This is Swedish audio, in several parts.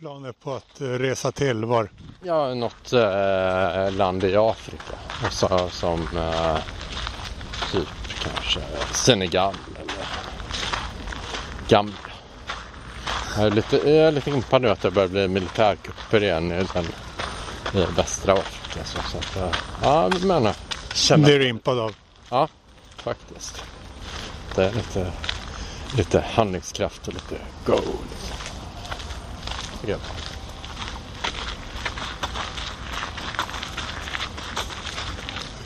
planer på att eh, resa till? Var? Ja, något eh, land i Afrika. Så, som eh, typ kanske Senegal eller Gambia. Jag är lite, jag är lite impad nu att det börjar bli militärkupper igen i, den, i västra Afrika. Så, så att, eh, ja, men känner Det är du impad av. Ja, faktiskt. Det är lite, lite handlingskraft och lite go. Liksom. Jag.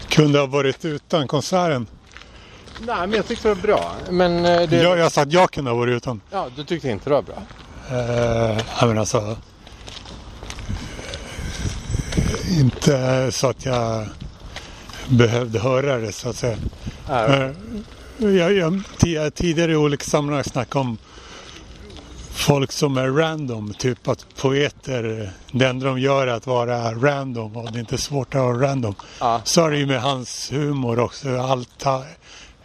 Kunde ha varit utan konserten. Nej, men jag tyckte det var bra. Men eh, det... Jag, jag sa att jag kunde ha varit utan. Ja, du tyckte inte det var bra? Eh, jag menar alltså. Inte så att jag behövde höra det så att säga. Nej, Eh, jag, jag, ti- tidigare i olika sammanhang snackat om folk som är random. Typ att poeter, det enda de gör är att vara random och det är inte svårt att vara random. Ja. Så är det ju med hans humor också. Allt,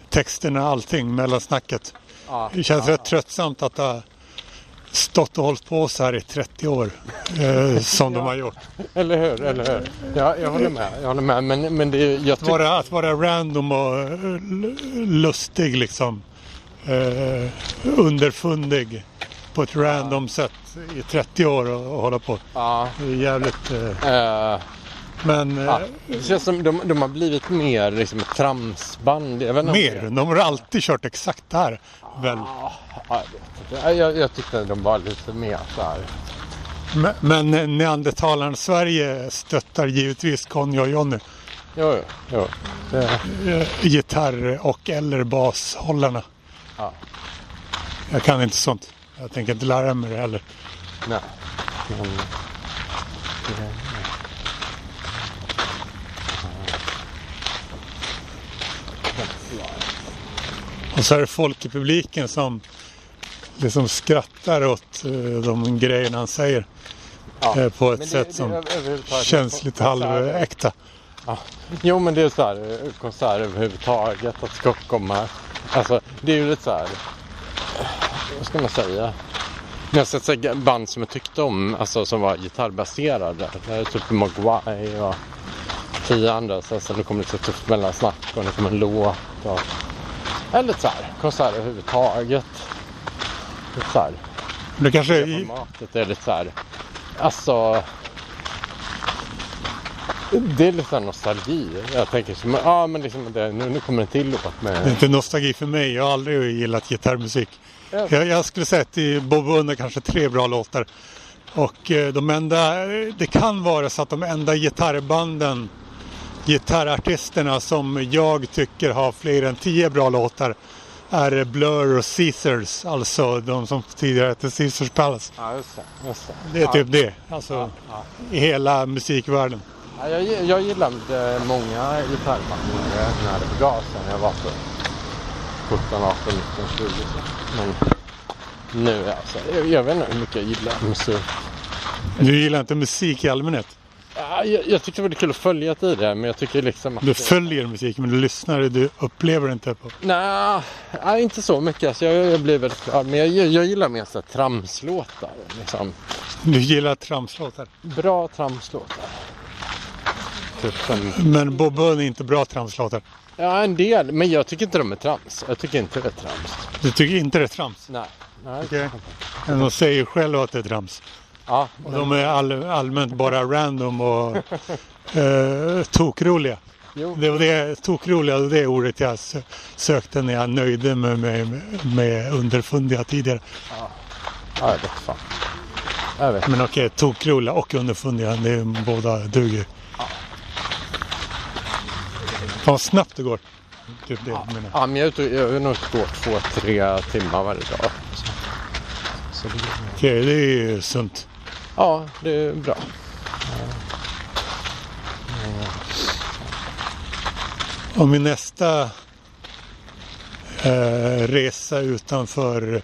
texterna, allting, mellansnacket. ja, Det känns rätt tröttsamt att ha stått och hållit på så här i 30 år. Eh, som de har gjort. Eller hur, eller hur? Ja, jag håller med. Jag håller med. Men, men det, jag Att vara, att vara random och eh, lustig liksom. Eh, underfundig på ett random sätt i 30 år och, och hålla på. Ja, Det är jävligt. Eh, eh, men eh, ja. Det känns som de, de har blivit mer liksom tramsband. Mer. det- De har alltid kört exakt det här. Väl. Ja, jag. Jag, jag tyckte de var lite mer så här. Men, men eh, neandertalaren Sverige stöttar givetvis Conny och Johnny. Jo, jo, jo. Det, Eh, gitarr och eller bashållarna. ja, Jag kan inte sånt. Jag tänker inte lära mig det heller. nej. Men, det, Och så är det folk i publiken som liksom skrattar åt eh, de grejerna han säger. ja. eh, på ett det- sätt det- som känns lite konserter- halväkta. Ja. Jo men det är så här eh, konsert överhuvudtaget att ska komma. Alltså det är ju lite så här. Vad ska man säga? Jag har sett så band som jag tyckte om, alltså som var gitarrbaserade. Det är typ Mogwai och tio andra. Så alltså, det kommer lite tufft mellansnack och det kommer en låt. Och... Eller så här, konserter överhuvudtaget. Lite så här. Det kanske Det är, formatet är lite så här. Alltså. Det är lite nostalgi. Jag tänker som, ja men liksom det, nu, nu kommer en till låt det är med. inte nostalgi för mig. Jag har aldrig gillat gitarrmusik. Ja. Jag, jag skulle säga att i Bob Under kanske tre bra låtar. Och eh, de enda, det kan vara så att de enda gitarrbanden, gitarrartisterna som jag tycker har fler än tio bra låtar är Blur och Caesars. Alltså de som tidigare hette Caesars Palace. Ja just det. Just det. Det är ja. typ det. Alltså Ja, ja. i hela musikvärlden. Ja, jag, jag gillade många gitarrband när det begav sig. När jag var på 17, 18, 19, 20. Så. Men nu alltså. Jag, jag vet inte hur mycket jag gillar musik. Du gillar inte musik i allmänhet. Ja, jag, jag tyckte det var kul att följa tidigare men jag tycker liksom att... Du följer musik men du lyssnar, du upplever inte på. Nej, nej, inte så mycket. Alltså, jag, jag blir väldigt glad. Men jag, jag gillar mer så här tramslåtar. Liksom. Du gillar tramslåtar. Bra tramslåtar. Typ som, Men Bob Bun är inte bra tramslåtar. ja, en del. Men jag tycker inte de är trams. Jag tycker inte det är trams. Du tycker inte det är trams? Nej. nej. Okej. Men de säger själva att det är trams. Ja, Och de är all, allmänt bara random och eh, tokroliga. jo. Det var det tokroliga, det ordet jag sö- sökte när jag nöjde mig med, med, med underfundiga tidigare. Ja, jag vet fan. Jag vet. Men okej, tokroliga och underfundiga, det är båda duger. Fan vad snabbt det går. Typ det jag menar. Ja, men jag är ute, jag är nog ute och går två, tre timmar varje dag. Så, så det, Okej, det är sunt. ja, det är bra. Och min nästa eh, resa utanför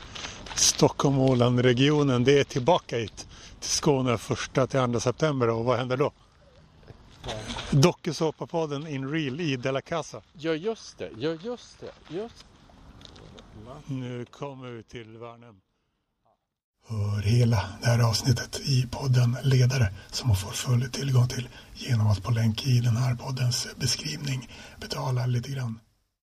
Stockholm Åland-regionen det är tillbaka hit till Skåne första till andra september och vad händer då? Dokusåpapodden In Real i De La Casa. Ja, just det. Ja, just det. Just Nu kommer vi till Värnhem. Hör hela det här avsnittet i podden Ledare som man får full tillgång till genom att på länk i den här poddens beskrivning betala lite grann.